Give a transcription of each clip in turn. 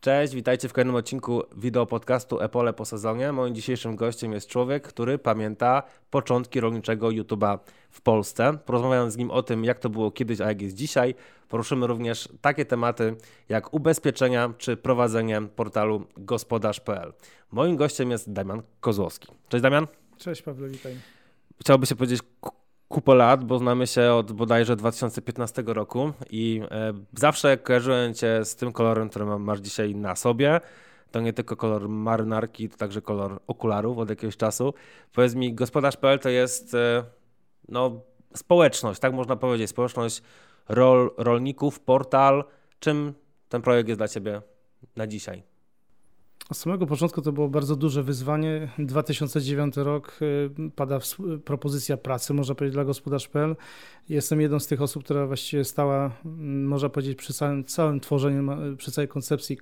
Cześć, witajcie w kolejnym odcinku wideo podcastu Epole po sezonie. Moim dzisiejszym gościem jest człowiek, który pamięta początki rolniczego YouTube'a w Polsce. Porozmawiam z nim o tym, jak to było kiedyś, a jak jest dzisiaj. Poruszymy również takie tematy jak ubezpieczenia czy prowadzenie portalu gospodarz.pl. Moim gościem jest Damian Kozłowski. Cześć Damian. Cześć Paweł, witaj. Chciałby się powiedzieć kupę lat, bo znamy się od bodajże 2015 roku i e, zawsze kojarzyłem Cię z tym kolorem, który masz dzisiaj na sobie. To nie tylko kolor marynarki, to także kolor okularów od jakiegoś czasu. Powiedz mi, gospodarz.pl to jest e, no, społeczność, tak można powiedzieć, społeczność rol, rolników, portal. Czym ten projekt jest dla Ciebie na dzisiaj? Od samego początku to było bardzo duże wyzwanie. 2009 rok y, pada propozycja pracy, można powiedzieć, dla gospodarz.pl. Jestem jedną z tych osób, która właściwie stała, mm, można powiedzieć, przy całym, całym tworzeniu, przy całej koncepcji,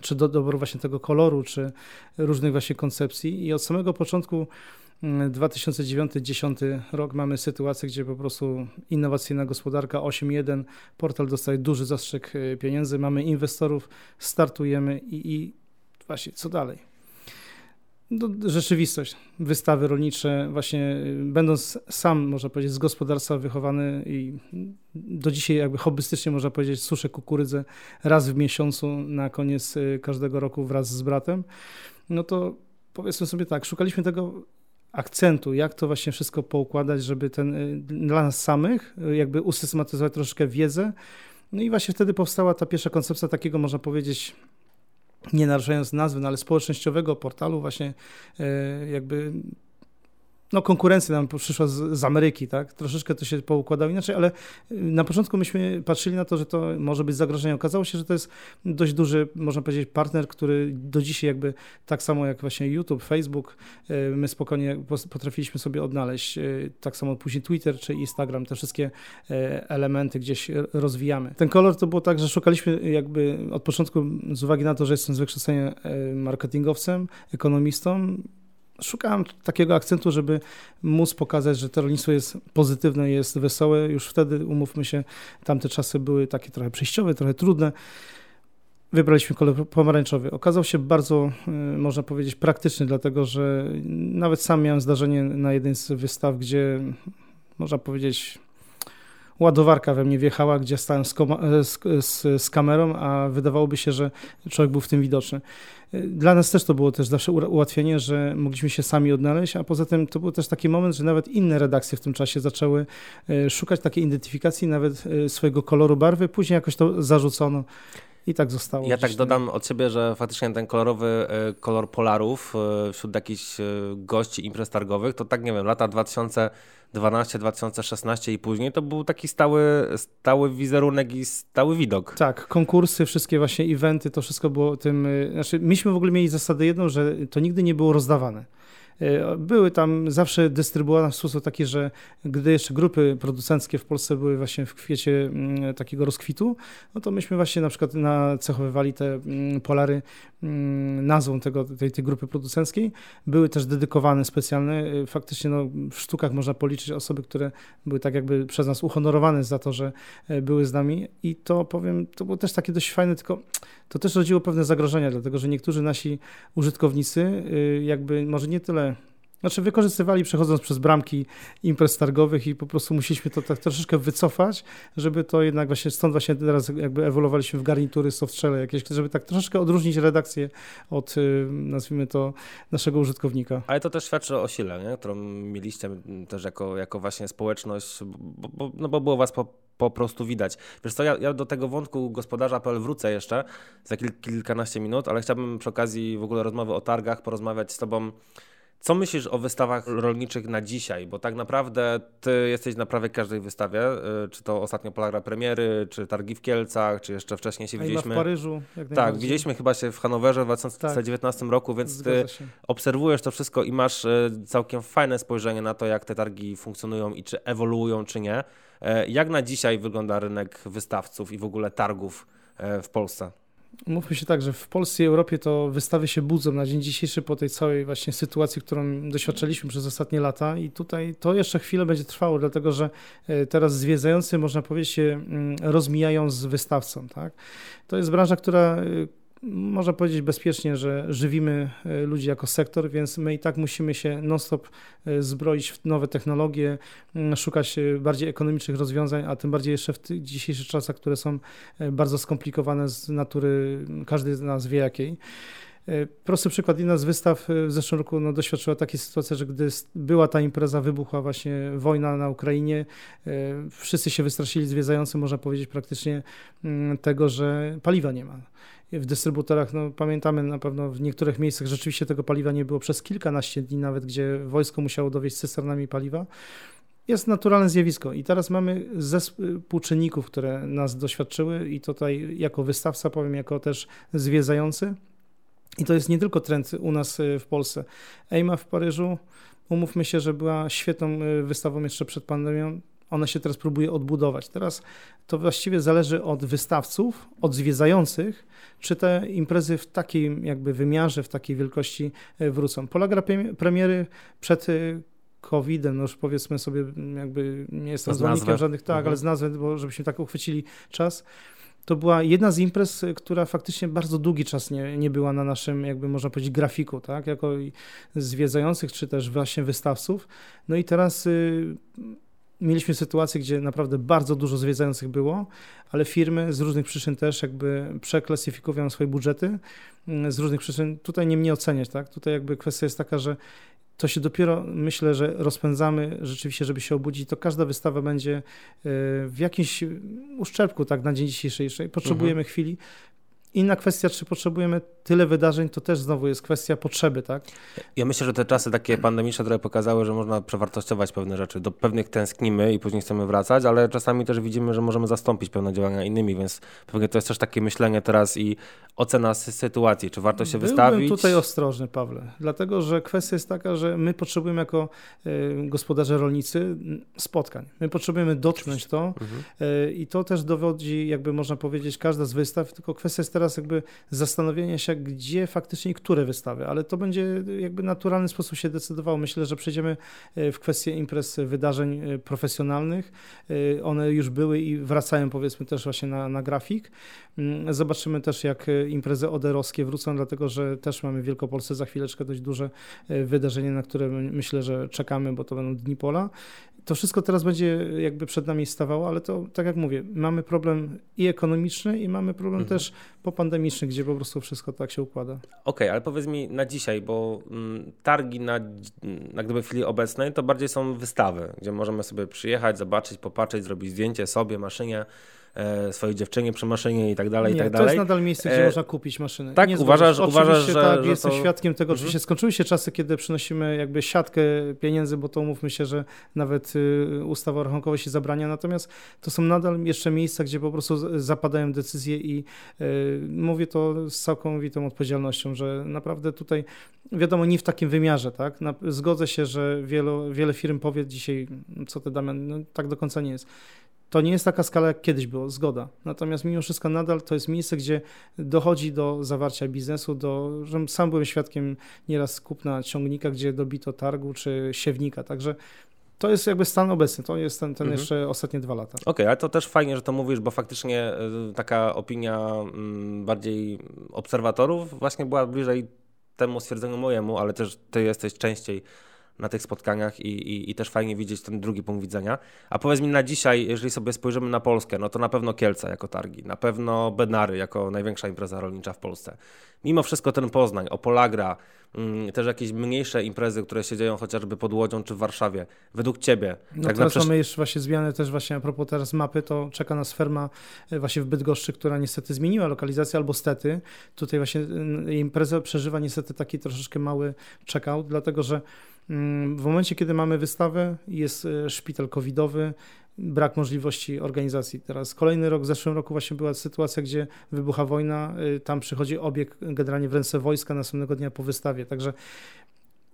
czy do doboru właśnie tego koloru, czy różnych właśnie koncepcji. I od samego początku 2009-2010 mm, rok mamy sytuację, gdzie po prostu innowacyjna gospodarka 8.1, portal dostaje duży zastrzyk y, pieniędzy, mamy inwestorów, startujemy i, i właśnie co dalej? No, rzeczywistość, wystawy rolnicze, właśnie y, będąc sam, można powiedzieć, z gospodarstwa wychowany i do dzisiaj jakby hobbystycznie można powiedzieć, suszę kukurydzę raz w miesiącu na koniec y, każdego roku wraz z bratem, no to powiedzmy sobie tak, szukaliśmy tego akcentu, jak to właśnie wszystko poukładać, żeby ten y, dla nas samych jakby usystematyzować troszkę wiedzę. No i właśnie wtedy powstała ta pierwsza koncepcja takiego, można powiedzieć, nie naruszając nazwy, no ale społecznościowego portalu właśnie e, jakby no konkurencja nam przyszła z, z, Ameryki, tak? Troszeczkę to się poukładało inaczej, ale y, na początku myśmy patrzyli na to, że to może być zagrożenie. Okazało się, że to jest dość duży, można powiedzieć, partner, który do dzisiaj jakby tak samo jak właśnie YouTube, Facebook, y, my spokojnie potrafiliśmy sobie odnaleźć. Y, tak samo później Twitter czy Instagram, te wszystkie elementy gdzieś rozwijamy. Ten kolor to było tak, że szukaliśmy jakby od początku z uwagi na to, że jestem z wykształcenia marketingowcem, ekonomistą, szukałem takiego akcentu, żeby móc pokazać, że to rolnictwo jest pozytywne, jest wesołe. Już wtedy, umówmy się, tamte czasy były takie trochę przejściowe, trochę trudne. Wybraliśmy kolor pomarańczowy. Okazał się bardzo, y, można powiedzieć, praktyczny, dlatego że nawet sam miałem zdarzenie na jednej z wystaw, gdzie można powiedzieć, ładowarka we mnie wjechała, gdzie stałem z, z, z, z, kamerą, a wydawałoby się, że człowiek był w tym widoczny. Dla nas też to było też zawsze ułatwienie, że mogliśmy się sami odnaleźć, a poza tym to był też taki moment, że nawet inne redakcje w tym czasie zaczęły e, szukać takiej identyfikacji nawet e, swojego koloru barwy, później jakoś to zarzucono. I tak zostało. Ja tak dodam od siebie, że faktycznie ten kolorowy e, kolor polarów wśród jakichś gości imprez targowych, to tak nie wiem, lata 2012, 2016 i później to był taki stały, stały wizerunek i stały widok. Tak, konkursy, wszystkie właśnie eventy, to wszystko było tym, znaczy myśmy w ogóle mieli zasadę jedną, że to nigdy nie było rozdawane. E, były tam zawsze dystrybuowane w sposób taki, że gdy jeszcze grupy producenckie w Polsce były właśnie w kwiecie mm, takiego rozkwitu, no to myśmy właśnie na przykład nacechowywali te mm, polary nazwą tego, tej, tej grupy producenckiej. Były też dedykowane specjalne. E, faktycznie no, w sztukach można policzyć osoby, które były tak jakby przez nas uhonorowane za to, że e, były z nami i to powiem, to było też takie dość fajne, tylko to też rodziło pewne zagrożenia, dlatego że niektórzy nasi użytkownicy jakby może nie tyle znaczy wykorzystywali przechodząc przez bramki imprez targowych i po prostu musieliśmy to tak troszeczkę wycofać, żeby to jednak właśnie, stąd właśnie teraz jakby ewoluowaliśmy w garnitury softshell jakieś, żeby tak troszeczkę odróżnić redakcję od, y, nazwijmy to, naszego użytkownika. Ale to też świadczy o sile, nie? którą mieliście też jako, jako właśnie społeczność, bo, bo, no bo było was po, po prostu widać. Wiesz co, ja, ja do tego wątku gospodarza.pl wrócę jeszcze za kil, kilkanaście minut, ale chciałbym przy okazji w ogóle rozmowy o targach porozmawiać z tobą co myślisz o wystawach rolniczych na dzisiaj? Bo tak naprawdę ty jesteś na prawie każdej wystawie, y, czy to ostatnio Polara Premiery, czy Targi w Kielcach, czy jeszcze wcześniej się A widzieliśmy. w Paryżu. tak, widzieliśmy chyba się w Hanowerze w 2019 tak. roku, więc ty obserwujesz to wszystko i masz y, całkiem fajne spojrzenie na to, jak te targi funkcjonują i czy ewoluują, czy nie. E, jak na dzisiaj wygląda rynek wystawców i w ogóle targów e, w Polsce? Mówmy się tak, że w Polsce i Europie to wystawy się budzą na dzień dzisiejszy po tej całej właśnie sytuacji, którą doświadczaliśmy przez ostatnie lata i tutaj to jeszcze chwilę będzie trwało, dlatego że e, teraz zwiedzający, można powiedzieć, się mm, rozmijają z wystawcą. Tak? To jest branża, która e, można powiedzieć bezpiecznie, że żywimy e, ludzi jako sektor, więc my i tak musimy się non-stop e, zbroić w nowe technologie, szukać e, bardziej ekonomicznych rozwiązań, a tym bardziej jeszcze w tych dzisiejszych czasach, które są bardzo skomplikowane z natury, każdy z nas wie jakiej. Prosty przykład, jedna z wystaw w zeszłym roku no, doświadczyła takiej sytuacji, że gdy była ta impreza, wybuchła właśnie wojna na Ukrainie, wszyscy się wystraszyli zwiedzający, można powiedzieć praktycznie tego, że paliwa nie ma w dystrybutorach, no pamiętamy na pewno w niektórych miejscach rzeczywiście tego paliwa nie było przez kilkanaście dni nawet, gdzie wojsko musiało dowieść cysternami paliwa. Jest naturalne zjawisko i teraz mamy zespół czynników, które nas doświadczyły i tutaj jako wystawca powiem, jako też zwiedzający. I to jest nie tylko trend u nas y, w Polsce. EIMA w Paryżu, umówmy się, że była świetną y, wystawą jeszcze przed pandemią ona się teraz próbuje odbudować. Teraz to właściwie zależy od wystawców, od zwiedzających, czy te imprezy w takim jakby wymiarze, w takiej wielkości e, wrócą. Polega premiery przed e, COVID-em, no już powiedzmy sobie, jakby nie jestem zwolennikiem żadnych, tak, mhm. ale z nazwy, bo żebyśmy tak uchwycili czas. To była jedna z imprez, która faktycznie bardzo długi czas nie, nie była na naszym, jakby można powiedzieć, grafiku, tak, jako zwiedzających, czy też właśnie wystawców. No i teraz y, mieliśmy sytuację, gdzie naprawdę bardzo dużo zwiedzających było, ale firmy z różnych przyczyn też jakby przeklasyfikują swoje budżety mm, z różnych przyczyn. Tutaj nie mnie oceniać, tak? Tutaj jakby kwestia jest taka, że to się dopiero myślę, że rozpędzamy rzeczywiście, żeby się obudzić, to każda wystawa będzie e, w jakimś uszczerbku tak na dzień dzisiejszy. Potrzebujemy mhm. chwili, Inna kwestia, czy potrzebujemy tyle wydarzeń, to też znowu jest kwestia potrzeby, tak? Ja myślę, że te czasy takie pandemiczne trochę pokazały, że można przewartościować pewne rzeczy. Do pewnych tęsknimy i później chcemy wracać, ale czasami też widzimy, że możemy zastąpić pewne działania innymi, więc pewnie to jest też takie myślenie teraz i ocena sytuacji, czy warto się Byłbym wystawić. tutaj ostrożny, Pawle, dlatego, że kwestia jest taka, że my potrzebujemy jako y, gospodarze rolnicy spotkań. My potrzebujemy dotknąć to mhm. y, i to też dowodzi, jakby można powiedzieć, każda z wystaw, tylko kwestia jest teraz jakby zastanowienia się, gdzie faktycznie które wystawy, ale to będzie jakby naturalny sposób się decydowało. Myślę, że przejdziemy e, w kwestię imprez, wydarzeń e, profesjonalnych. E, one już były i wracają powiedzmy też właśnie na, na grafik. Mm, zobaczymy też, jak imprezy oderowskie wrócą, dlatego że też mamy w Wielkopolsce za chwileczkę dość duże wydarzenie, na które myślę, że czekamy, bo to będą Dni Pola. To wszystko teraz będzie jakby przed nami stawało, ale to tak jak mówię, mamy problem i ekonomiczny i mamy problem mhm. też popandemiczny, gdzie po prostu wszystko tak się układa. Okej, okay, ale powiedz mi na dzisiaj, bo mm, targi na, na gdyby w chwili obecnej to bardziej są wystawy, gdzie możemy sobie przyjechać, zobaczyć, popatrzeć, zrobić zdjęcie sobie, maszynie e, swojej dziewczynie przy maszynie i tak dalej, i tak dalej. to jest nadal miejsce, gdzie e... można kupić maszynę. Tak, nie uważasz, uważasz, że... tak, że jestem to... świadkiem tego. Oczywiście mhm. skończyły się czasy, kiedy przynosimy jakby siatkę pieniędzy, bo to umówmy się, że nawet y, ustawa o rachunkowości zabrania, natomiast to są nadal jeszcze miejsca, gdzie po prostu zapadają decyzje i y, mówię to z całkowitą odpowiedzialnością, że naprawdę tutaj wiadomo, nie w takim wymiarze, tak? Zgodzę się, że wielu, wiele firm powie dzisiaj, co ty Damian, no, tak do końca nie jest. To nie jest taka skala, jak kiedyś było, zgoda. Natomiast mimo wszystko nadal to jest miejsce, gdzie dochodzi do zawarcia biznesu, do, że sam byłem świadkiem nieraz kupna ciągnika, gdzie dobito targu czy siewnika, także to jest jakby stan obecny, to jest ten, ten mhm. jeszcze ostatnie dwa lata. Okej, okay, ale to też fajnie, że to mówisz, bo faktycznie y, taka opinia mm, bardziej obserwatorów właśnie była bliżej temu stwierdzeniu mojemu, ale też ty jesteś częściej na tych spotkaniach i, i, i, też fajnie widzieć ten drugi punkt widzenia. A powiedz mi na dzisiaj, jeżeli sobie spojrzymy na Polskę, no to na pewno Kielce jako targi, na pewno Bednary jako największa impreza rolnicza w Polsce. Mimo wszystko ten Poznań, Opolagra, mm, też jakieś mniejsze imprezy, które się dzieją chociażby pod Łodzią czy w Warszawie. Według Ciebie? No tak teraz mamy jeszcze właśnie zmiany też właśnie a propos teraz mapy, to czeka nas ferma e, właśnie w Bydgoszczy, która niestety zmieniła lokalizację albo stety. Tutaj właśnie mm, impreza przeżywa niestety taki troszeczkę mały check-out, dlatego że w momencie, kiedy mamy wystawę, jest e, szpital covidowy, brak możliwości organizacji. Teraz kolejny rok, w zeszłym roku właśnie była sytuacja, gdzie wybucha wojna, e, tam przychodzi obieg generalnie w ręce wojska następnego dnia po wystawie. Także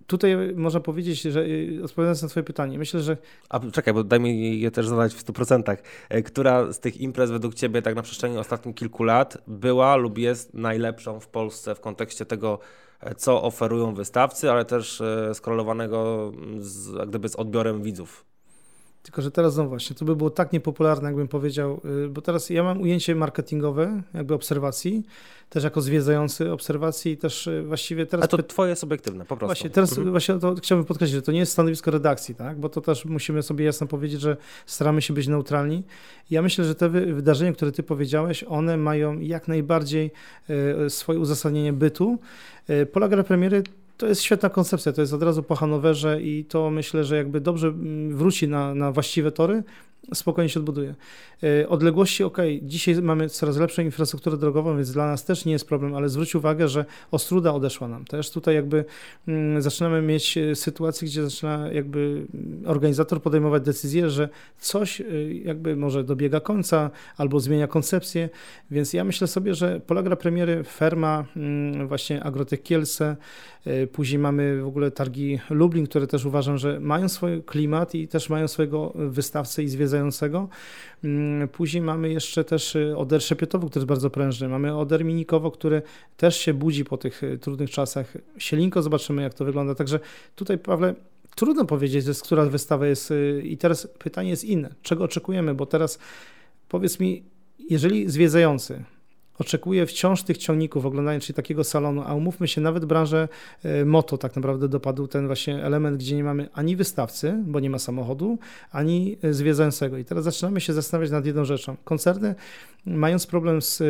tutaj można powiedzieć, że e, odpowiadając na Twoje pytanie, myślę, że. A czekaj, bo daj mi je też zadać w 100%. Która z tych imprez według Ciebie, tak na przestrzeni ostatnich kilku lat, była lub jest najlepszą w Polsce w kontekście tego, co oferują wystawcy, ale też e, skorowanego z, gdyby z odbiorem widzów. Tylko, że teraz no właśnie, to by było tak niepopularne, jakbym powiedział, y, bo teraz ja mam ujęcie marketingowe, jakby obserwacji, też jako zwiedzający obserwacji i też y, właściwie teraz... A to twoje subiektywne, po prostu. Właśnie, teraz mhm. właśnie to chciałbym podkreślić, że to nie jest stanowisko redakcji, tak? bo to też musimy sobie jasno powiedzieć, że staramy się być neutralni. Ja myślę, że te wydarzenia, które ty powiedziałeś, one mają jak najbardziej y, swoje uzasadnienie bytu. Polega premiery to jest świetna koncepcja, to jest od razu po Hanowerze i to myślę, że jakby dobrze mm, wróci na, na właściwe tory, spokojnie się odbuduje. E, odległości, ok, dzisiaj mamy coraz lepszą infrastrukturę drogową, więc dla nas też nie jest problem, ale zwróć uwagę, że Ostruda odeszła nam. Też tutaj jakby mm, zaczynamy mieć e, sytuację, gdzie zaczyna jakby mm, organizator podejmować decyzję, że coś e, jakby może dobiega końca albo zmienia koncepcję, więc ja myślę sobie, że Polagra premiery Ferma, mm, właśnie Agrotech Kielce, później mamy w ogóle targi Lublin, które też uważam, że mają swój klimat i też mają swojego wystawcę i zwiedzającego. Mm, później mamy jeszcze też y, Oder Szepietowo, który jest bardzo prężny. Mamy Oder Minikowo, który też się budzi po tych y, trudnych czasach. Sielinko zobaczymy, jak to wygląda. Także tutaj, Pawle, trudno powiedzieć, z która wystawa jest. Y, I teraz pytanie jest inne. Czego oczekujemy? Bo teraz powiedz mi, jeżeli zwiedzający oczekuje wciąż tych ciągników, oglądając czyli takiego salonu, a umówmy się, nawet branżę e, moto tak naprawdę dopadł ten właśnie element, gdzie nie mamy ani wystawcy, bo nie ma samochodu, ani e, zwiedzającego. I teraz zaczynamy się zastanawiać nad jedną rzeczą. Koncerny, mając problem z e,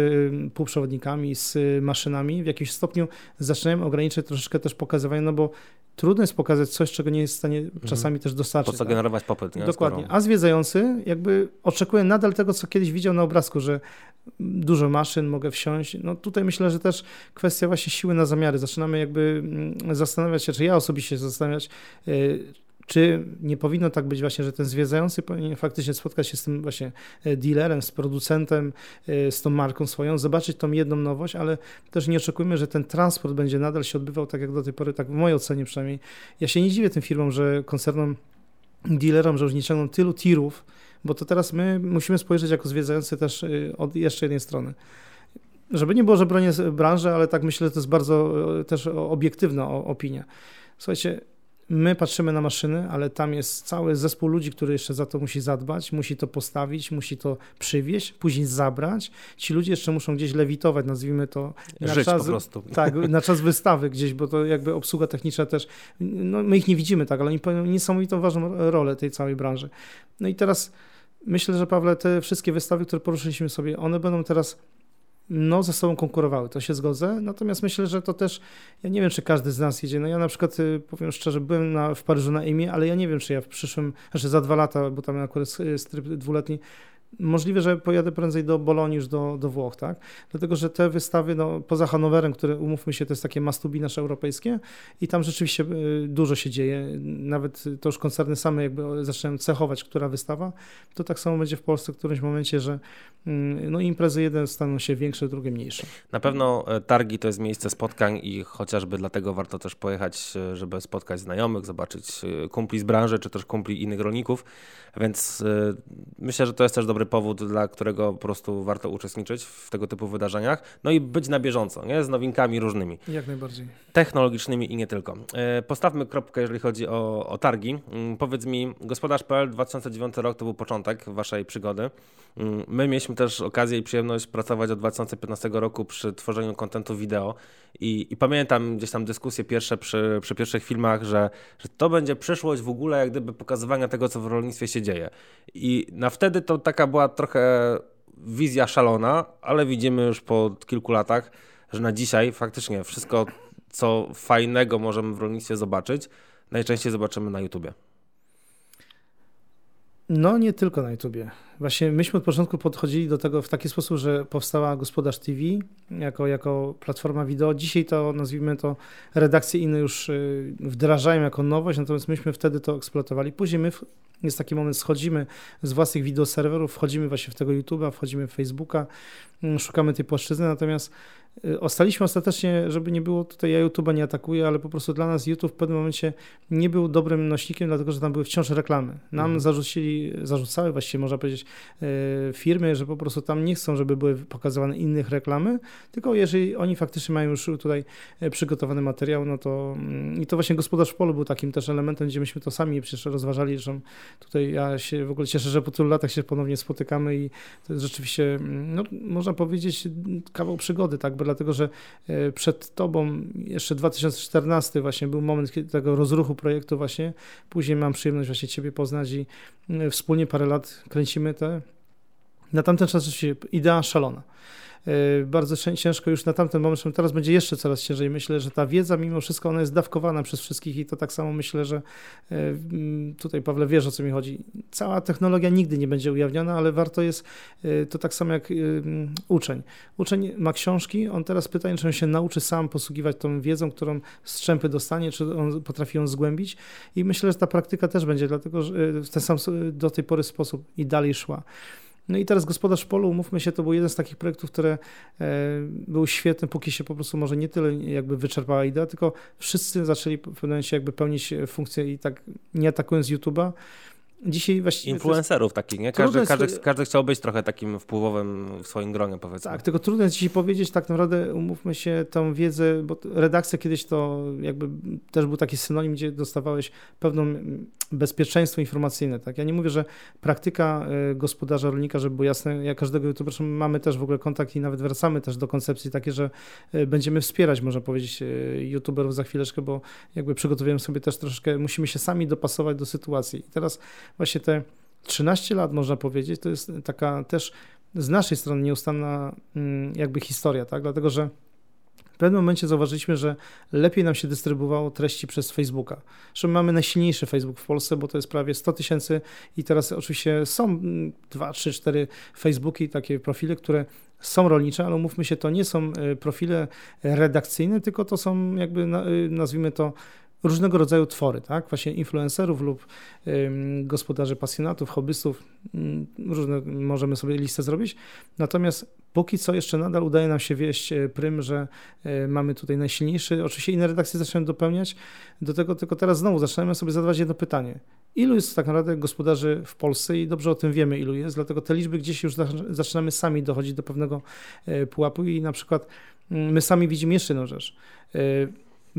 półprzewodnikami, z maszynami, w jakimś stopniu zaczynają ograniczać troszeczkę też pokazywanie, no bo trudno jest pokazać coś, czego nie jest w stanie mhm. czasami też dostarczyć. Po co tak? generować popyt. Nie? Dokładnie. A zwiedzający jakby oczekuje nadal tego, co kiedyś widział na obrazku, że dużo maszyn, mogę wsiąść. No tutaj myślę, że też kwestia właśnie siły na zamiary. Zaczynamy jakby mm, zastanawiać się, czy ja osobiście zastanawiać, y, czy nie powinno tak być właśnie, że ten zwiedzający powinien faktycznie spotkać się z tym właśnie e, dealerem, z producentem, e, z tą marką swoją, zobaczyć tą jedną nowość, ale też nie oczekujmy, że ten transport będzie nadal się odbywał tak jak do tej pory, tak w mojej ocenie przynajmniej. Ja się nie dziwię tym firmom, że koncernom, dealerom, że już nie ciągną tylu tirów, bo to teraz my musimy spojrzeć jako zwiedzający też e, od jeszcze jednej strony. Żeby nie było, że bronię branży, ale tak myślę, że to jest bardzo też obiektywna opinia. Słuchajcie, My patrzymy na maszyny, ale tam jest cały zespół ludzi, który jeszcze za to musi zadbać, musi to postawić, musi to przywieźć, później zabrać. Ci ludzie jeszcze muszą gdzieś lewitować, nazwijmy to. Na Żyć czas, po prostu. Tak, na czas wystawy gdzieś, bo to jakby obsługa techniczna też, no my ich nie widzimy tak, ale oni pełnią niesamowitą ważną rolę tej całej branży. No i teraz myślę, że Pawle, te wszystkie wystawy, które poruszyliśmy sobie, one będą teraz no, ze sobą konkurowały, to się zgodzę. Natomiast myślę, że to też, ja nie wiem, czy każdy z nas jedzie. No ja na przykład, y, powiem szczerze, byłem na, w Paryżu na Emie, ale ja nie wiem, czy ja w przyszłym, znaczy za dwa lata, bo tam akurat stryp dwuletni, Możliwe, że pojadę prędzej do Bolonii niż do, do Włoch, tak? Dlatego, że te wystawy, no, poza Hanowerem, które umówmy się, to jest takie mastubi nasze europejskie i tam rzeczywiście y, dużo się dzieje. Nawet to już koncerny same jakby zaczynają cechować, która wystawa. To tak samo będzie w Polsce w którymś momencie, że mm, no, imprezy jeden staną się większe, drugie mniejsze. Na pewno e, targi to jest miejsce spotkań i chociażby dlatego warto też pojechać, e, żeby spotkać znajomych, zobaczyć e, kumpli z branży, czy też kumpli innych rolników. Więc myślę, że to jest też dobry dobry powód, dla którego po prostu warto uczestniczyć w tego typu wydarzeniach. No i być na bieżąco, nie? z nowinkami różnymi. Jak najbardziej. Technologicznymi i nie tylko. E, postawmy kropkę, jeżeli chodzi o, o targi. Mm, powiedz mi, gospodarz.pl 2009 rok to był początek waszej przygody. Mm, my mieliśmy też okazję i przyjemność pracować od 2015 roku przy tworzeniu kontentu wideo i, i pamiętam gdzieś tam dyskusje pierwsze przy, przy pierwszych filmach, że, że to będzie przyszłość w ogóle jak gdyby pokazywania tego, co w rolnictwie się dzieje. I na wtedy to taka była trochę wizja szalona, ale widzimy już po kilku latach, że na dzisiaj faktycznie wszystko, co fajnego możemy w rolnictwie zobaczyć, najczęściej zobaczymy na YouTubie. No, nie tylko na YouTubie. Właśnie myśmy od początku podchodzili do tego w taki sposób, że powstała Gospodarz TV jako, jako platforma wideo. Dzisiaj to, nazwijmy to, redakcje inne już y, wdrażają jako nowość, natomiast myśmy wtedy to eksploatowali. Później my, jest taki moment, schodzimy z własnych wideoserwerów, wchodzimy właśnie w tego YouTube'a, wchodzimy w Facebooka, mm, szukamy tej płaszczyzny, natomiast ostaliśmy ostatecznie, żeby nie było tutaj, ja YouTube'a nie atakuję, ale po prostu dla nas YouTube w pewnym momencie nie był dobrym nośnikiem, dlatego że tam były wciąż reklamy. Nam mhm. zarzucili, zarzucały właściwie można powiedzieć y, firmy, że po prostu tam nie chcą, żeby były pokazywane innych reklamy, tylko jeżeli oni faktycznie mają już tutaj y, przygotowany materiał, no to mm, i to właśnie gospodarz w polu był takim też elementem, gdzie myśmy to sami przecież rozważali, że tutaj ja się w ogóle cieszę, że po tylu latach się ponownie spotykamy i to jest rzeczywiście, mm, no, można powiedzieć, kawał przygody, tak, bo dlatego że e, przed tobą jeszcze 2014 właśnie był moment tego rozruchu projektu właśnie. Później mam przyjemność właśnie ciebie poznać i e, wspólnie parę lat kręcimy te. Na tamten czas rzeczywiście idea szalona. E, bardzo ciężko już na tamten moment, teraz będzie jeszcze coraz ciężej. Myślę, że ta wiedza mimo wszystko ona jest dawkowana przez wszystkich i to tak samo myślę, że e, tutaj Pawle wiesz o co mi chodzi. Cała technologia nigdy nie będzie ujawniona, ale warto jest e, to tak samo jak uczeń. Uczeń ma książki, on teraz pytanie, czy on się nauczy sam posługiwać tą wiedzą, którą strzępy dostanie, czy on potrafi ją zgłębić i myślę, że ta praktyka też będzie, dlatego że w ten sam do tej pory sposób i dalej szła. No i teraz Gospodarz Polu, umówmy się, to był jeden z takich projektów, które e, był świetny, póki się po prostu może nie tyle jakby wyczerpała idea, tylko wszyscy zaczęli w pewnym momencie jakby pełnić funkcję i tak nie atakując YouTube'a, Dzisiaj właściwie. Influencerów takich, nie? Każdy, każdy, każdy chciał być trochę takim wpływowym w swoim gronie, powiedzmy. Tak, tylko trudno jest dzisiaj powiedzieć, tak naprawdę umówmy się, tą wiedzę, bo redakcja kiedyś to jakby też był taki synonim, gdzie dostawałeś pewną bezpieczeństwo informacyjne. Tak? Ja nie mówię, że praktyka e, gospodarza, rolnika, żeby było jasne, ja każdego youtubera mamy też w ogóle kontakt i nawet wracamy też do koncepcji takie, że e, będziemy wspierać, można powiedzieć, e, youtuberów za chwileczkę, bo jakby przygotowujemy sobie też troszkę, musimy się sami dopasować do sytuacji. I teraz właśnie te 13 lat, można powiedzieć, to jest taka też z naszej strony nieustanna mm, jakby historia, tak? Dlatego, że w pewnym momencie zauważyliśmy, że lepiej nam się dystrybuowało treści przez Facebooka. Zresztą mamy najsilniejszy Facebook w Polsce, bo to jest prawie 100 tysięcy i teraz oczywiście są 2, 3, 4 Facebooki, takie profile, które są rolnicze, ale umówmy się, to nie są e, profile redakcyjne, tylko to są jakby, e, nazwijmy to, różnego rodzaju twory, tak? Właśnie influencerów lub gospodarzy pasjonatów, hobbystów, ym, różne możemy sobie listę zrobić. Natomiast póki co jeszcze nadal udaje nam się wieść e, prym, że y, mamy tutaj najsilniejszy. Oczywiście inne redakcje zaczynają dopełniać do tego, tylko teraz znowu zaczynamy sobie zadawać jedno pytanie. Ilu jest tak naprawdę gospodarzy w Polsce i dobrze o tym wiemy, ilu jest, dlatego te liczby gdzieś już zaczynamy sami dochodzić do pewnego y, pułapu i na przykład y, my sami widzimy jeszcze jedną rzecz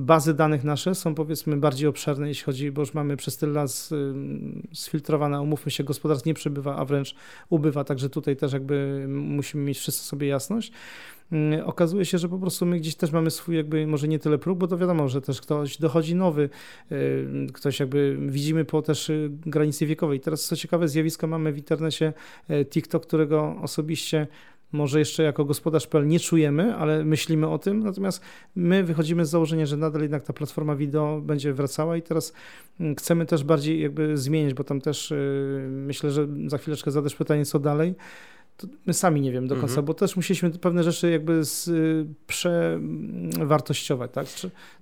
bazy danych nasze są powiedzmy bardziej obszerne, jeśli chodzi, bo już mamy przez tyle lat sfiltrowane, umówmy się, gospodarstw nie przybywa, a wręcz ubywa, także tutaj też jakby musimy mieć wszyscy sobie jasność. Mm, okazuje się, że po prostu my gdzieś też mamy swój jakby, może nie tyle próg, bo to wiadomo, że też ktoś dochodzi nowy, ktoś jakby, widzimy po też y, granicy wiekowej. Teraz co ciekawe zjawisko mamy w internecie TikTok, którego osobiście może jeszcze jako gospodarz.pl nie czujemy, ale myślimy o tym, natomiast my wychodzimy z założenia, że nadal jednak ta platforma wideo będzie wracała i teraz mm, chcemy też bardziej jakby zmienić, bo tam też y, myślę, że za chwileczkę zadasz pytanie, co dalej my sami nie wiem do końca, mhm. bo też musieliśmy pewne rzeczy jakby z, y, przewartościować, tak?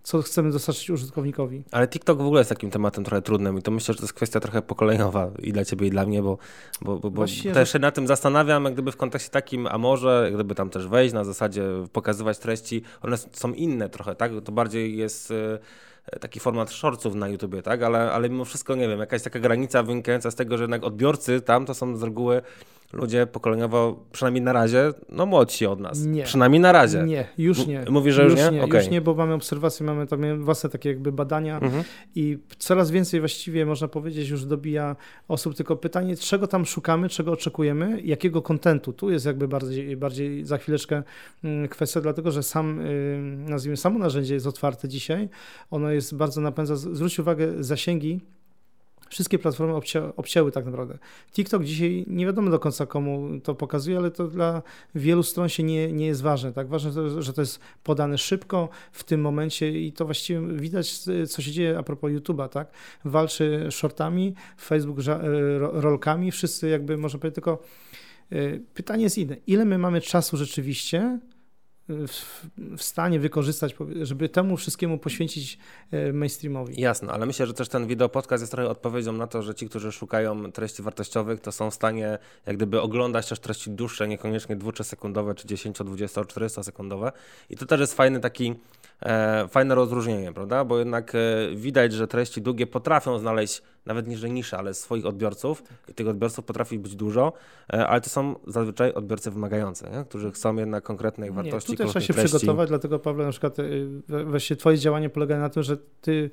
co chcemy dostarczyć użytkownikowi. Ale TikTok w ogóle jest takim tematem trochę trudnym i to myślę, że to jest kwestia trochę pokoleniowa i dla ciebie i dla mnie, bo, bo, bo, bo też się na tym zastanawiam, jak gdyby w kontekście takim, a może jak gdyby tam też wejść na zasadzie pokazywać treści, one są inne trochę, tak? To bardziej jest y, taki format shortsów na YouTubie, tak? Ale, ale mimo wszystko, nie wiem, jakaś taka granica wynikająca z tego, że jednak odbiorcy tam to są z reguły ludzie pokoleniowo, przynajmniej na razie, no młodsi od nas. Nie. Przynajmniej na razie. Nie, już nie. Mówisz, że już, już nie? nie okay. Już nie, bo mamy obserwacje, mamy tam własne takie jakby badania mhm. i coraz więcej właściwie, można powiedzieć, już dobija osób, tylko pytanie, czego tam szukamy, czego oczekujemy, jakiego kontentu. Tu jest jakby bardziej, bardziej za chwileczkę mm, kwestia, dlatego, że sam, y, nazwijmy, samo narzędzie jest otwarte dzisiaj. Ono jest bardzo napędza, zwróć uwagę, zasięgi Wszystkie platformy obcia obcięły tak naprawdę. TikTok dzisiaj nie wiadomo do końca komu to pokazuje, ale to dla wielu stron się nie, nie jest ważne. Tak? Ważne, że to jest podane szybko w tym momencie i to właściwie widać, co się dzieje a propos YouTube'a. Tak? Walczy shortami, Facebook e, rolkami, wszyscy jakby, może powiedzieć, tylko e, pytanie jest inne. Ile my mamy czasu rzeczywiście w, stanie wykorzystać, żeby temu wszystkiemu poświęcić e, mainstreamowi. Jasne, ale myślę, że też ten wideo podcast jest trochę odpowiedzią na to, że ci, którzy szukają treści wartościowych, to są w stanie jak gdyby oglądać też treści dłuższe, niekoniecznie 2-3 sekundowe, czy 10, 20, 400 sekundowe. I to też jest fajny taki e, fajne rozróżnienie, prawda? Bo jednak e, widać, że treści długie potrafią znaleźć nawet niżej nisze, ale swoich odbiorców i tych odbiorców potrafi być dużo, e, ale to są zazwyczaj odbiorcy wymagający, nie? którzy chcą jednak konkretnej wartości. Nie, tu też trzeba się treści. przygotować, dlatego Pawle, na przykład właśnie twoje działanie polega na tym, że ty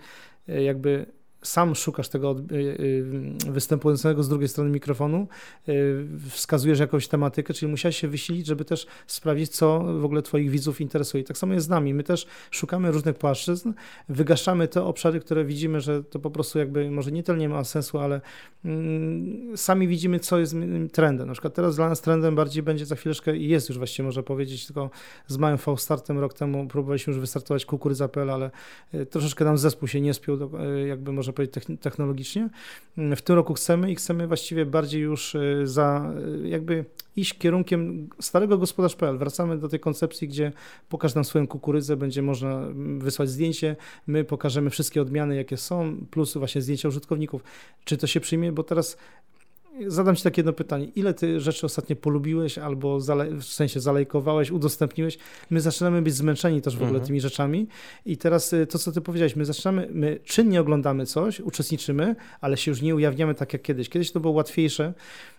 y, jakby sam szukasz tego y, y, występującego z drugiej strony mikrofonu, y, wskazujesz jakąś tematykę, czyli musiałeś się wysilić, żeby też sprawdzić, co w ogóle Twoich widzów interesuje. Tak samo jest z nami. My też szukamy różnych płaszczyzn, wygaszamy te obszary, które widzimy, że to po prostu jakby może nie tyle nie ma sensu, ale mm, sami widzimy, co jest trendem. Na przykład teraz dla nas trendem bardziej będzie za chwileczkę i jest już właściwie, można powiedzieć, tylko z małym V-startem rok temu próbowaliśmy już wystartować kukurydza.pl, ale troszeczkę nam zespół się nie spiął, jakby może powiedzieć, technologicznie. W tym roku chcemy i chcemy właściwie bardziej już e, za e, jakby iść kierunkiem starego gospodarz.pl. Wracamy do tej koncepcji, gdzie pokaż nam swoją kukurydzę, będzie można wysłać zdjęcie, my pokażemy wszystkie odmiany, jakie są, plus właśnie zdjęcia użytkowników. Czy to się przyjmie? Bo teraz Zadam Ci takie jedno pytanie. Ile Ty rzeczy ostatnio polubiłeś albo w sensie zalejkowałeś, udostępniłeś? My zaczynamy być zmęczeni też w ogóle mhm. tymi rzeczami i teraz y, to, co Ty powiedziałeś, my zaczynamy, my czynnie oglądamy coś, uczestniczymy, ale się już nie ujawniamy tak jak kiedyś. Kiedyś to było łatwiejsze,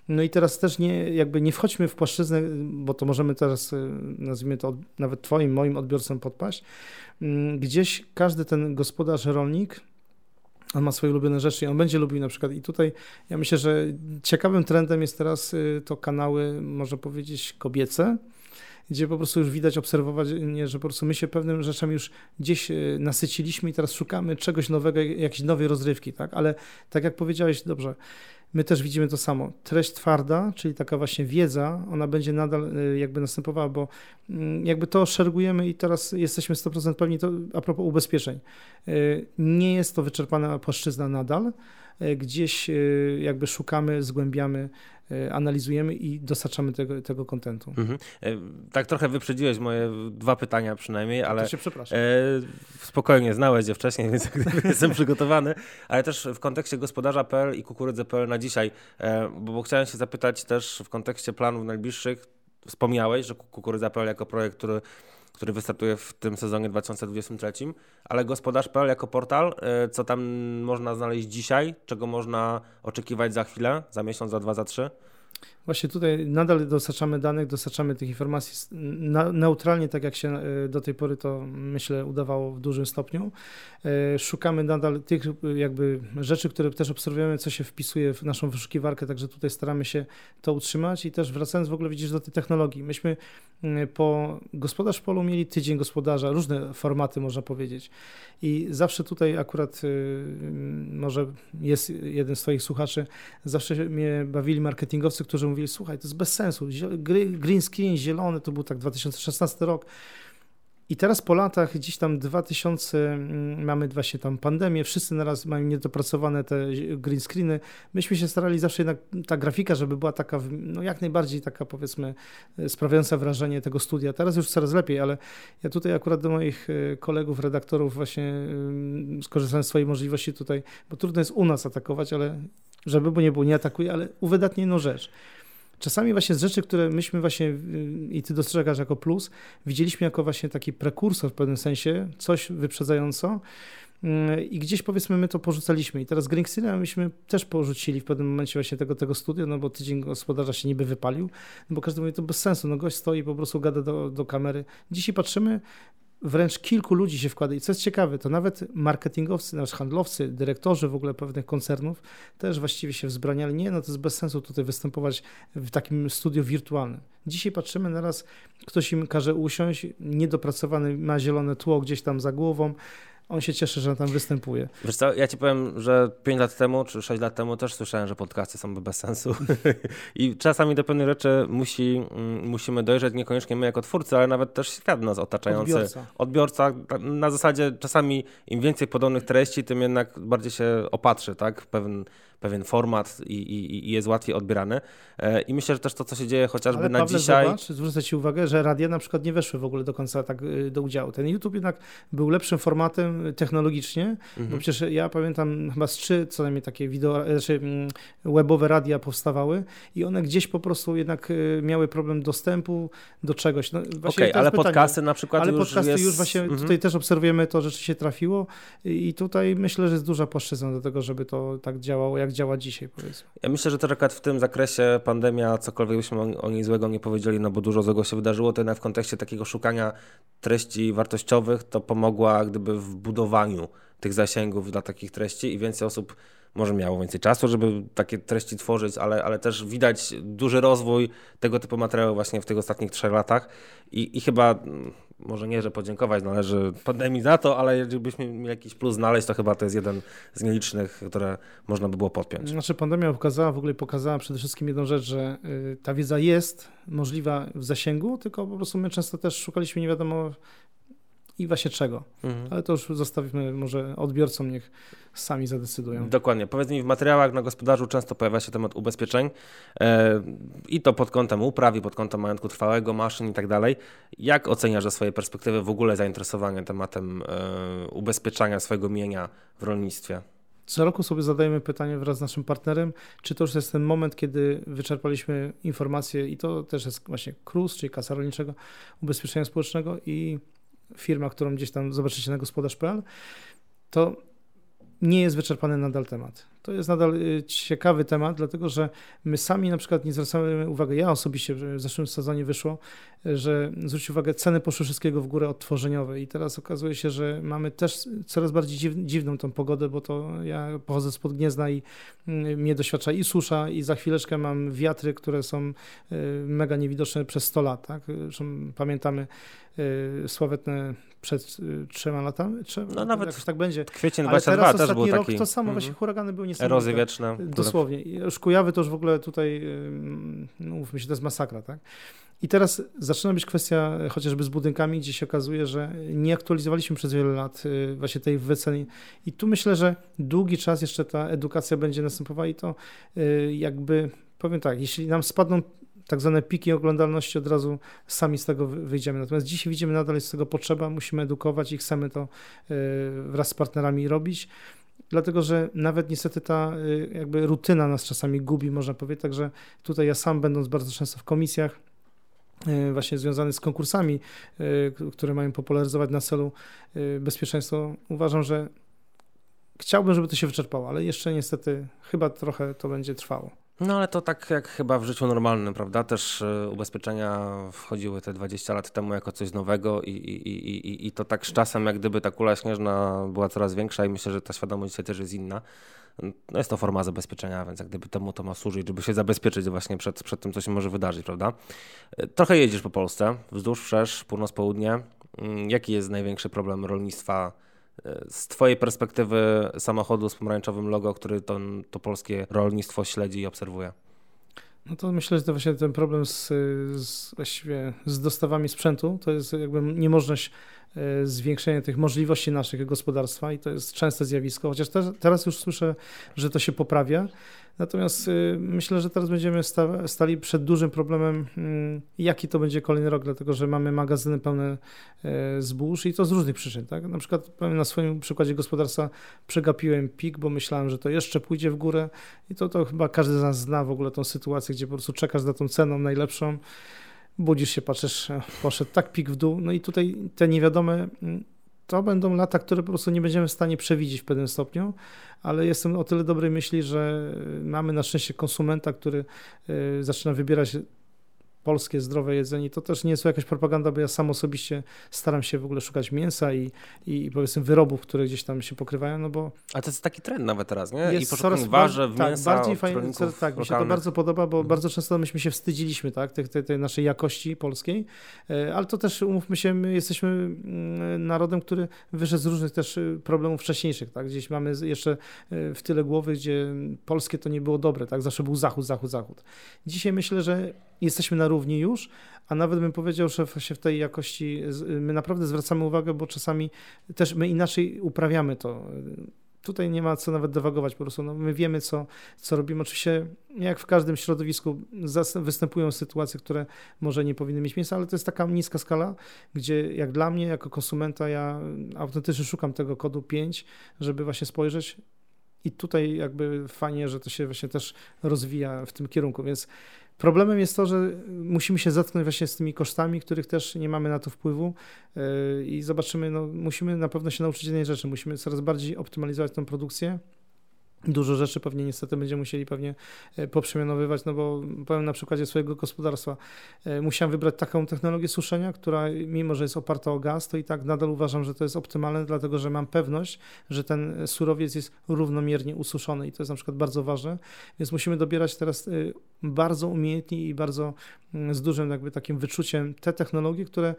no i teraz też nie, jakby nie wchodźmy w płaszczyznę, bo to możemy teraz, y, nazwijmy to nawet Twoim, moim odbiorcom podpaść. Mm, gdzieś każdy ten gospodarz, rolnik on ma swoje ulubione rzeczy i on będzie lubił na przykład. I tutaj ja myślę, że ciekawym trendem jest teraz y, to kanały, można powiedzieć, kobiece, gdzie po prostu już widać, obserwować, że po prostu my się pewnym rzeczami już gdzieś y, nasyciliśmy i teraz szukamy czegoś nowego, jakiejś nowej rozrywki, tak? Ale tak jak powiedziałeś, dobrze, my też widzimy to samo. Treść twarda, czyli taka właśnie wiedza, ona będzie nadal y, jakby następowała, bo mm, jakby to szeregujemy i teraz jesteśmy 100% pewni, to a propos ubezpieczeń. Y, nie jest to wyczerpana płaszczyzna nadal, gdzieś jakby szukamy, zgłębiamy E, analizujemy i dostarczamy tego, tego kontentu. Mhm. E, tak trochę wyprzedziłeś moje dwa pytania przynajmniej, ale to się przepraszam. E, spokojnie, znałeś je wcześniej, więc jestem przygotowany, ale też w kontekście gospodarza.pl i kukurydzy.pl na dzisiaj, e, bo, bo chciałem się zapytać też w kontekście planów najbliższych, wspomniałeś, że kukurydza.pl jako projekt, który który wystartuje w tym sezonie 2023, ale gospodarz.pl jako portal, e, co tam można znaleźć dzisiaj, czego można oczekiwać za chwilę, za miesiąc, za dwa, za trzy? Właśnie tutaj nadal dostarczamy danych, dostarczamy tych informacji neutralnie, tak jak się e, do tej pory to myślę udawało w dużym stopniu. E, szukamy nadal tych jakby rzeczy, które też obserwujemy, co się wpisuje w naszą wyszukiwarkę, także tutaj staramy się to utrzymać i też wracając w ogóle widzisz do tej technologii. Myśmy po Gospodarz Polu mieli tydzień gospodarza, różne formaty można powiedzieć i zawsze tutaj akurat może jest jeden z twoich słuchaczy, zawsze mnie bawili marketingowcy, którzy mówili, słuchaj, to jest bez sensu, green screen, zielony, to był tak 2016 rok, i teraz po latach, gdzieś tam 2000, mm, mamy właśnie tam pandemię, wszyscy naraz mają niedopracowane te green screeny. Myśmy się starali zawsze jednak, ta grafika, żeby była taka, no jak najbardziej taka powiedzmy, e, sprawiająca wrażenie tego studia. Teraz już coraz lepiej, ale ja tutaj akurat do moich e, kolegów, redaktorów właśnie mm, skorzystałem z swojej możliwości tutaj, bo trudno jest u nas atakować, ale żeby bo nie było, nie atakuję, ale uwydatnię jedną rzecz. Czasami właśnie z rzeczy, które myśmy właśnie i ty dostrzegasz jako plus, widzieliśmy jako właśnie taki prekursor w pewnym sensie, coś wyprzedzająco mm, i gdzieś powiedzmy my to porzucaliśmy i teraz Greenxina myśmy też porzucili w pewnym momencie właśnie tego, tego studia, no bo tydzień gospodarza się niby wypalił, no bo każdy mówi, to bez sensu, no gość stoi po prostu gada do, do kamery. Dzisiaj patrzymy, wręcz kilku ludzi się wkłada. I co jest ciekawe, to nawet marketingowcy, nasz handlowcy, dyrektorzy w ogóle pewnych koncernów też właściwie się wzbraniali. Nie, no to jest bez sensu tutaj występować w takim studiu wirtualnym. Dzisiaj patrzymy na raz, ktoś im każe usiąść, niedopracowany, ma zielone tło gdzieś tam za głową, on się cieszy, że tam występuje. Wiesz co, ja ci powiem, że 5 lat temu czy 6 lat temu też słyszałem, że podcasty są bez sensu. I czasami do pewnej rzeczy musi, mm, musimy dojrzeć niekoniecznie my jako twórcy, ale nawet też świat nas otaczający. Odbiorca. Odbiorca. Na zasadzie czasami im więcej podobnych treści, tym jednak bardziej się opatrzy, tak? Pewien, pewien format i, i, i jest łatwiej odbierany. E, I myślę, że też to, co się dzieje chociażby Ale na Pawle, dzisiaj. Zobacz, zwrócę Ci uwagę, że radia na przykład nie weszły w ogóle do końca tak y, do udziału. Ten YouTube jednak był lepszym formatem technologicznie, mhm. bo przecież ja pamiętam chyba z trzy co najmniej takie wideo, znaczy mm, webowe radia powstawały i one gdzieś po prostu jednak y, miały problem dostępu do czegoś. No, Okej, okay, ale pytanie, podcasty na przykład ale już podcasty jest... już właśnie mhm. tutaj też obserwujemy to, że się trafiło i tutaj myślę, że jest duża płaszczyzna do tego, żeby to tak działało, jak działa dzisiaj powiedzmy. Ja myślę, że też akurat w tym zakresie pandemia, cokolwiek byśmy o niej złego nie powiedzieli, no bo dużo złego się wydarzyło, to jednak w kontekście takiego szukania treści wartościowych to pomogła gdyby w budowaniu tych zasięgów dla takich treści i więcej osób może miało więcej czasu, żeby takie treści tworzyć, ale, ale też widać duży rozwój tego typu materiału właśnie w tych ostatnich trzech latach i, i chyba mm, może nie, że podziękować należy pandemii za to, ale jeżeli byśmy mieli jakiś plus znaleźć, to chyba to jest jeden z nielicznych, które można by było podpiąć. Znaczy pandemia pokazała, w ogóle pokazała przede wszystkim jedną rzecz, że y, ta wiedza jest możliwa w zasięgu, tylko po prostu my często też szukaliśmy nie wiadomo i właśnie czego. Mhm. Ale to już zostawimy może odbiorcom, niech sami zadecydują. Dokładnie. Powiedz mi, w materiałach na gospodarzu często pojawia się temat ubezpieczeń e, i to pod kątem upraw, i pod kątem majątku trwałego, maszyn i tak dalej. Jak oceniasz ze swojej perspektywy w ogóle zainteresowanie tematem e, ubezpieczania swojego mienia w rolnictwie? Co roku sobie zadajemy pytanie wraz z naszym partnerem, czy to już jest ten moment, kiedy wyczerpaliśmy informacje i to też jest właśnie KRUS, czyli Kasa Rolniczego Ubezpieczenia Społecznego i firma, którą gdzieś tam zobaczycie na gospodarz.pl, to nie jest wyczerpany nadal temat. To jest nadal y, ciekawy temat, dlatego że my sami na przykład nie zwracamy uwagi, ja osobiście w zeszłym sezonie wyszło, że zwróć uwagę, ceny poszły wszystkiego w górę odtworzeniowe i teraz okazuje się, że mamy też coraz bardziej dziw, dziwną tą pogodę, bo to ja pochodzę spod Gniezna i mm, mnie doświadcza i susza i za chwileczkę mam wiatry, które są y, mega niewidoczne przez 100 lat. Tak? Zresztą pamiętamy y, sławetne przed trzema latami, trzema, no nawet tak będzie. Kwiecień 22 też był rok taki... to samo, mm właśnie huragany były niesamowite. Erozje wieczne. Dosłownie. Już Kujawy to już w ogóle tutaj, no mówmy się, to jest masakra, tak? I teraz zaczyna być kwestia chociażby z budynkami, gdzie się okazuje, że nie aktualizowaliśmy przez wiele lat y, właśnie tej wyceny. I tu myślę, że długi czas jeszcze ta edukacja będzie następowała i to y, jakby, powiem tak, jeśli nam spadną tak zwane piki oglądalności, od razu sami z tego wyjdziemy. Natomiast dzisiaj widzimy, nadal jest z tego potrzeba, musimy edukować i chcemy to y, wraz z partnerami robić dlatego że nawet niestety ta jakby rutyna nas czasami gubi, można powiedzieć, także tutaj ja sam będąc bardzo często w komisjach, E, właśnie związany z konkursami, e, które mają popularyzować na celu e, bezpieczeństwo, uważam, że chciałbym, żeby to się wyczerpało, ale jeszcze niestety chyba trochę to będzie trwało. No ale to tak jak chyba w życiu normalnym, prawda? Też ubezpieczenia wchodziły te 20 lat temu jako coś nowego i, i, i, i to tak z czasem jak gdyby ta kula śnieżna była coraz większa i myślę, że ta świadomość dzisiaj też jest inna no jest to forma zabezpieczenia, więc jak gdyby temu to ma służyć, żeby się zabezpieczyć właśnie przed, przed tym, co się może wydarzyć, prawda? Trochę jedziesz po Polsce, wzdłuż, wszerz, północ-południe. Mm, jaki jest największy problem rolnictwa e, z Twojej perspektywy samochodu z pomarańczowym logo, który to, to polskie rolnictwo śledzi i obserwuje? No to myślę, że to właśnie ten problem z, z, z dostawami sprzętu to jest jakby niemożność zwiększenie tych możliwości naszych gospodarstwa i to jest częste zjawisko, chociaż te, teraz już słyszę, że to się poprawia. Natomiast y, myślę, że teraz będziemy sta, stali przed dużym problemem, y, jaki to będzie kolejny rok, dlatego że mamy magazyny pełne y, zbóż i to z różnych przyczyn. Tak? Na przykład na swoim przykładzie gospodarstwa przegapiłem pik, bo myślałem, że to jeszcze pójdzie w górę i to, to chyba każdy z nas zna w ogóle tą sytuację, gdzie po prostu czekasz za tą ceną najlepszą budzisz się, patrzysz, e, poszedł tak pik w dół, no i tutaj te niewiadome, mm, to będą lata, które po prostu nie będziemy w stanie przewidzieć w pewnym stopniu, ale jestem o tyle dobrej myśli, że mamy na szczęście konsumenta, który e, zaczyna wybierać polskie, zdrowe jedzenie. To też nie jest jakaś propaganda, bo ja sam osobiście staram się w ogóle szukać mięsa i, i powiedzmy wyrobów, które gdzieś tam się pokrywają, no bo... A to jest taki trend nawet teraz, nie? Jest I coraz warzyw, tak, mięsa, bardziej fajnie, Tak, lokalnych. mi się to bardzo podoba, bo mhm. bardzo często myśmy się wstydziliśmy, tak, tej, tej, tej naszej jakości polskiej, e, ale to też, umówmy się, my jesteśmy mm, narodem, który wyszedł z różnych też y, problemów wcześniejszych, tak, gdzieś mamy jeszcze y, w tyle głowy, gdzie polskie to nie było dobre, tak, zawsze był zachód, zachód, zachód. Dzisiaj myślę, że jesteśmy na równi już, a nawet bym powiedział, że się w tej jakości my naprawdę zwracamy uwagę, bo czasami też my inaczej uprawiamy to tutaj nie ma co nawet dewagować po prostu. No, my wiemy, co, co robimy. Oczywiście, jak w każdym środowisku, występują sytuacje, które może nie powinny mieć miejsca, ale to jest taka niska skala, gdzie jak dla mnie, jako konsumenta, ja autentycznie szukam tego kodu 5, żeby właśnie spojrzeć. I tutaj jakby fajnie, że to się właśnie też rozwija w tym kierunku, więc Problemem jest to, że musimy się zetknąć właśnie z tymi kosztami, których też nie mamy na to wpływu yy, i zobaczymy, no, musimy na pewno się nauczyć jednej rzeczy, musimy coraz bardziej optymalizować tę produkcję, Dużo rzeczy pewnie niestety będziemy musieli pewnie e, poprzemianowywać, no bo powiem na przykładzie swojego gospodarstwa. E, musiałem wybrać taką technologię suszenia, która mimo, że jest oparta o gaz, to i tak nadal uważam, że to jest optymalne, dlatego że mam pewność, że ten surowiec jest równomiernie ususzony i to jest na przykład bardzo ważne, więc musimy dobierać teraz e, bardzo umiejętnie i bardzo mm, z dużym jakby takim wyczuciem te technologie, które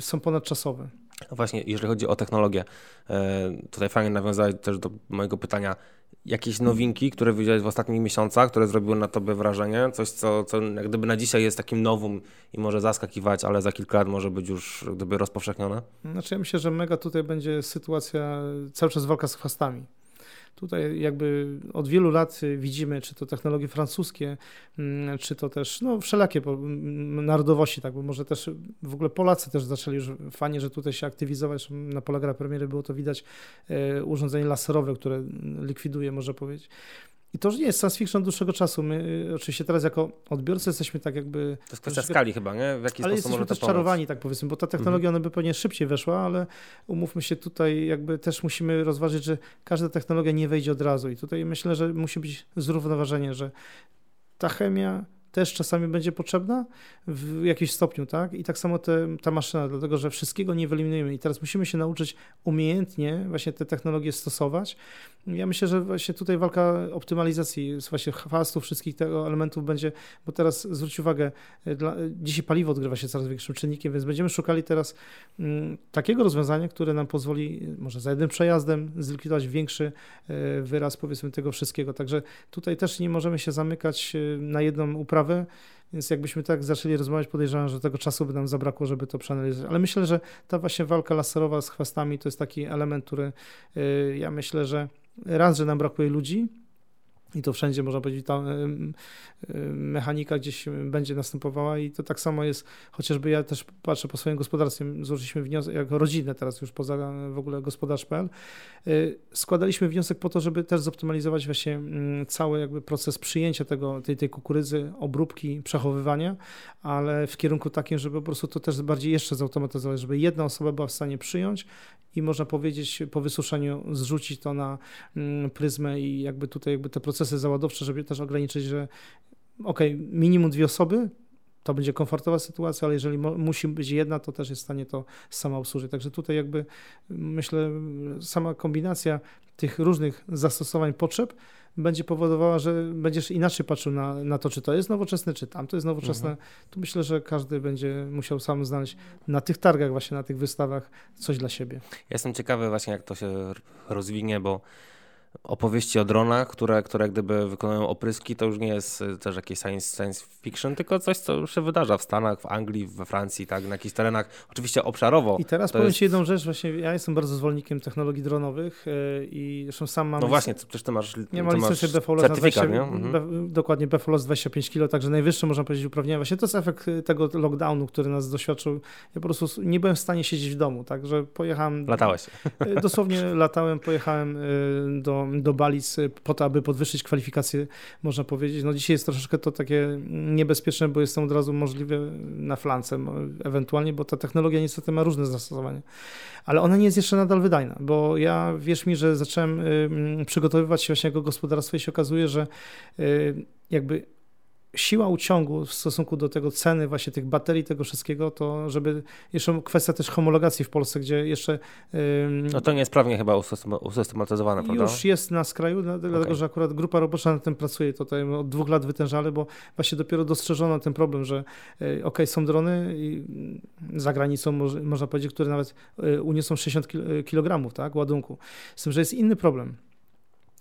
są ponadczasowe. Właśnie, jeżeli chodzi o technologię, tutaj fajnie nawiązałeś też do mojego pytania, jakieś nowinki, które widziałeś w ostatnich miesiącach, które zrobiły na tobie wrażenie? Coś, co, co jak gdyby na dzisiaj jest takim nowym i może zaskakiwać, ale za kilka lat może być już gdyby rozpowszechnione? Znaczy ja myślę, że mega tutaj będzie sytuacja, cały czas walka z chwastami. Tutaj jakby od wielu lat widzimy, czy to technologie francuskie, mm, czy to też no, wszelakie mm, narodowości, tak, bo może też w ogóle Polacy też zaczęli już fajnie, że tutaj się aktywizować. Na Polagra premiery było to widać e, urządzenie laserowe, które likwiduje, można powiedzieć. I to już nie jest science fiction dłuższego czasu. My y, oczywiście teraz jako odbiorcy jesteśmy tak jakby... To jest kwestia skali chyba, nie? W jaki ale sposób jesteśmy też czarowani, tak powiedzmy, bo ta technologia mhm. ona by pewnie szybciej weszła, ale umówmy się tutaj jakby też musimy rozważyć, że każda technologia nie wejdzie od razu i tutaj myślę, że musi być zrównoważenie, że ta chemia też czasami będzie potrzebna w jakimś stopniu, tak? I tak samo te, ta maszyna, dlatego że wszystkiego nie wyeliminujemy i teraz musimy się nauczyć umiejętnie właśnie te technologie stosować. Ja myślę, że właśnie tutaj walka optymalizacji właśnie chwastu wszystkich tego elementów będzie, bo teraz zwróć uwagę, dla, dzisiaj paliwo odgrywa się coraz większym czynnikiem, więc będziemy szukali teraz m, mm, takiego rozwiązania, które nam pozwoli może za jednym przejazdem zlikwidować większy e, wyraz powiedzmy tego wszystkiego. Także tutaj też nie możemy się zamykać e, na jedną uprawę sprawę, więc jakbyśmy tak zaczęli rozmawiać, podejrzewam, że tego czasu by nam zabrakło, żeby to przeanalizować. Ale myślę, że ta właśnie walka laserowa z chwastami to jest taki element, który y, ja myślę, że raz, że nam brakuje ludzi, i to wszędzie można powiedzieć, ta mechanika gdzieś będzie następowała. I to tak samo jest, chociażby ja też patrzę po swoim gospodarstwie, złożyliśmy wniosek, jako rodzinę teraz już poza w ogóle gospodarz.pl, y, składaliśmy wniosek po to, żeby też zoptymalizować właśnie mm, cały jakby proces przyjęcia tego, tej, tej kukurydzy, obróbki, przechowywania, ale w kierunku takim, żeby po prostu to też bardziej jeszcze zautomatyzować, żeby jedna osoba była w stanie przyjąć i można powiedzieć po wysuszeniu zrzucić to na mm, pryzmę i jakby tutaj jakby te procesy załadowcze, żeby też ograniczyć, że ok, minimum dwie osoby, to będzie komfortowa sytuacja, ale jeżeli musi być jedna, to też jest w stanie to sama obsłużyć. Także tutaj jakby myślę, sama kombinacja tych różnych zastosowań potrzeb będzie powodowała, że będziesz inaczej patrzył na, na to, czy to jest nowoczesne, czy tam to jest nowoczesne. Mhm. Tu myślę, że każdy będzie musiał sam znaleźć na tych targach, właśnie na tych wystawach coś dla siebie. Ja jestem ciekawy właśnie, jak to się rozwinie, bo opowieści o dronach, które, które gdyby wykonują opryski, to już nie jest y, też jakieś science, science fiction, tylko coś, co się wydarza w Stanach, w Anglii, we Francji, tak, na jakichś terenach, oczywiście obszarowo. I teraz powiem jest... Ci jedną rzecz, właśnie ja jestem bardzo zwolennikiem technologii dronowych yy, i zresztą sam mam... No właśnie, przecież Ty masz Nie mam licencję BFOLOS na 20, nie? Mhm. dokładnie BFOLOS 25 kg, także najwyższe można powiedzieć uprawnienia. Właśnie to jest efekt y, tego lockdownu, który nas doświadczył. Ja po prostu nie byłem w stanie siedzieć w domu, także pojechałem... Latałeś. Y, dosłownie latałem, pojechałem do do Balic po to, aby podwyższyć kwalifikacje, można powiedzieć. No dzisiaj jest troszeczkę to takie niebezpieczne, bo jest to od razu możliwe na flance ewentualnie, bo ta technologia niestety ma różne zastosowania. Ale ona nie jest jeszcze nadal wydajna, bo ja, wierz mi, że zacząłem przygotowywać się właśnie jako gospodarstwo i się okazuje, że y, jakby siła uciągu w stosunku do tego ceny właśnie tych baterii, tego wszystkiego, to żeby jeszcze kwestia też homologacji w Polsce, gdzie jeszcze... no to nie jest prawnie chyba usystematyzowane, prawda? Już jest na skraju, dlatego okay. że akurat grupa robocza nad tym pracuje, tutaj od dwóch lat wytężale, bo właśnie dopiero dostrzeżono ten problem, że e, ok, są drony za granicą, można powiedzieć, które nawet e, uniosą 60 kg tak, ładunku. Z tym, że jest inny problem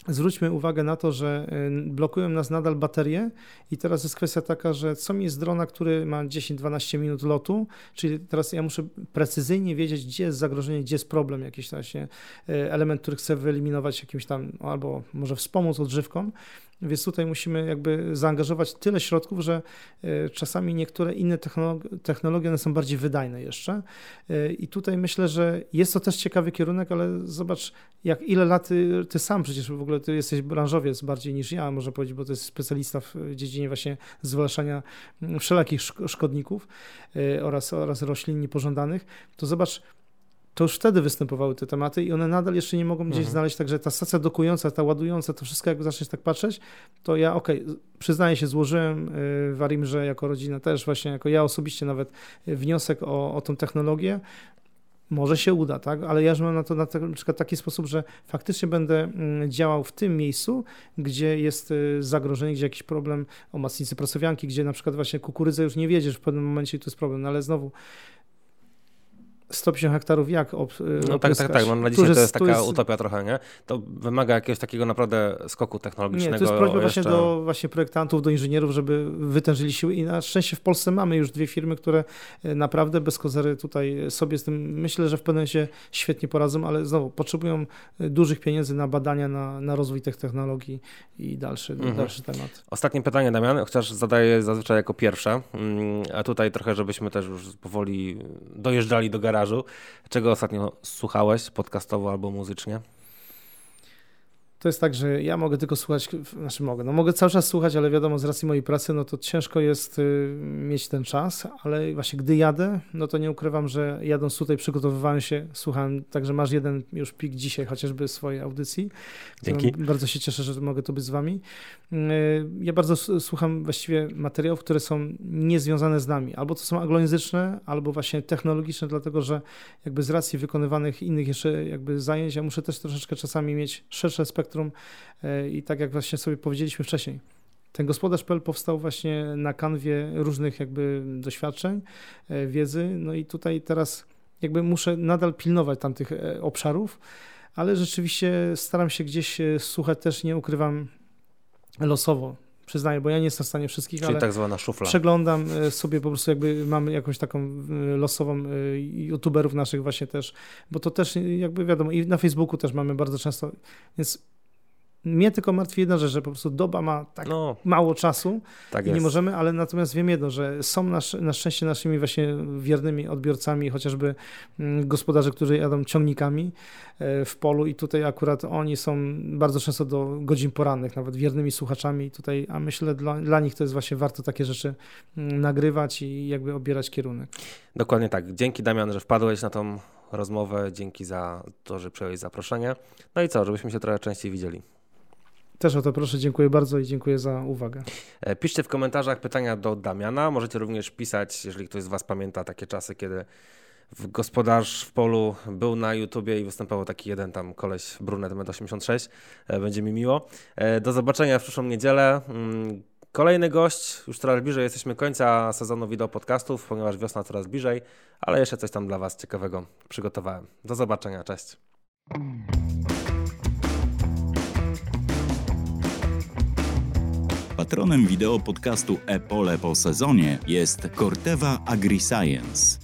zwróćmy uwagę na to, że y, blokują nas nadal baterie i teraz jest kwestia taka, że co mi jest drona, który ma 10-12 minut lotu, czyli teraz ja muszę precyzyjnie wiedzieć, gdzie jest zagrożenie, gdzie jest problem, jakiś właśnie y, element, który chcę wyeliminować jakimś tam, albo może wspomóc odżywką, więc tutaj musimy jakby zaangażować tyle środków, że e, czasami niektóre inne technologie one są bardziej wydajne jeszcze. E, I tutaj myślę, że jest to też ciekawy kierunek, ale zobacz, jak ile lat ty, ty sam przecież w ogóle ty jesteś branżowiec bardziej niż ja, można powiedzieć, bo to jest specjalista w dziedzinie właśnie zwalczania mm, wszelakich szkodników e, oraz, oraz roślin niepożądanych, to zobacz, to już wtedy występowały te tematy i one nadal jeszcze nie mogą gdzieś mhm. znaleźć, także ta stacja dokująca, ta ładująca, to wszystko jak zaczniesz tak patrzeć, to ja okej, okay, przyznaję się, złożyłem y, w Arimrze jako rodzina też właśnie, jako ja osobiście nawet wniosek o, o tą technologię, może się uda, tak? Ale ja już mam na to na, na przykład taki sposób, że faktycznie będę mm, działał w tym miejscu, gdzie jest y, zagrożenie, gdzie jakiś problem o masnicy prasowianki, gdzie na przykład właśnie kukurydzę już nie wiedziesz w pewnym momencie i to jest problem, no ale znowu 150 hektarów jak ob, No tak, tak, tak. No, na dzisiaj to jest taka jest... utopia trochę, nie? To wymaga jakiegoś takiego naprawdę skoku technologicznego. Nie, to jest prośba jeszcze... właśnie do właśnie projektantów, do inżynierów, żeby wytężyli siły i na szczęście w Polsce mamy już dwie firmy, które e, naprawdę bez kozery tutaj sobie z tym, myślę, że w pewnym się świetnie poradzą, ale znowu potrzebują e, dużych pieniędzy na badania, na, na rozwój tych technologii i dalszy, mhm. dalszy temat. Ostatnie pytanie, Damian, chociaż zadaję zazwyczaj jako pierwsze, mm, a tutaj trochę, żebyśmy też już powoli dojeżdżali do garażu Czego ostatnio słuchałeś podcastowo albo muzycznie? To jest tak, że ja mogę tylko słuchać, znaczy mogę, no mogę cały czas słuchać, ale wiadomo, z racji mojej pracy, no to ciężko jest y, mieć ten czas, ale właśnie gdy jadę, no to nie ukrywam, że jadąc tutaj przygotowywałem się, słuchałem, także masz jeden już pik dzisiaj chociażby swojej audycji. Dzięki. Bardzo się cieszę, że mogę tu być z wami. Y, ja bardzo słucham właściwie materiałów, które są niezwiązane z nami, albo to są anglojęzyczne, albo właśnie technologiczne, dlatego że jakby z racji wykonywanych innych jeszcze jakby zajęć, ja muszę też troszeczkę czasami mieć szersze spektrum spektrum e, i tak jak właśnie sobie powiedzieliśmy wcześniej, ten gospodarz.pl powstał właśnie na kanwie różnych jakby doświadczeń, e, wiedzy, no i tutaj teraz jakby muszę nadal pilnować tamtych e, obszarów, ale rzeczywiście staram się gdzieś słuchać też, nie ukrywam, losowo. Przyznaję, bo ja nie jestem w stanie wszystkich, Czyli ale tak zwana szufla. przeglądam sobie po prostu jakby mamy jakąś taką losową youtuberów naszych właśnie też, bo to też jakby wiadomo i na Facebooku też mamy bardzo często, więc mnie tylko martwi jedna rzecz, że po prostu doba ma tak no, mało czasu tak i nie możemy, ale natomiast wiem jedno, że są nasz, na szczęście naszymi właśnie wiernymi odbiorcami, chociażby mm, gospodarze, którzy jadą ciągnikami e, w polu i tutaj akurat oni są bardzo często do godzin porannych, nawet wiernymi słuchaczami tutaj, a myślę dla, dla nich to jest właśnie warto takie rzeczy mm, nagrywać i jakby obierać kierunek. Dokładnie tak. Dzięki Damian, że wpadłeś na tą rozmowę, dzięki za to, że przyjąłeś zaproszenie. No i co, żebyśmy się trochę częściej widzieli. Też o to proszę, dziękuję bardzo i dziękuję za uwagę. E, piszcie w komentarzach pytania do Damiana. Możecie również pisać, jeżeli ktoś z Was pamięta takie czasy, kiedy w gospodarz w polu był na YouTubie i występował taki jeden tam koleś brunet 1,86 m. Będzie mi miło. E, do zobaczenia w przyszłą niedzielę. Mm, kolejny gość, już coraz bliżej jesteśmy końca sezonu wideo podcastów, ponieważ wiosna coraz bliżej, ale jeszcze coś tam dla Was ciekawego przygotowałem. Do zobaczenia, cześć. Patronem wideo podcastu Epole po sezonie jest Corteva AgriScience.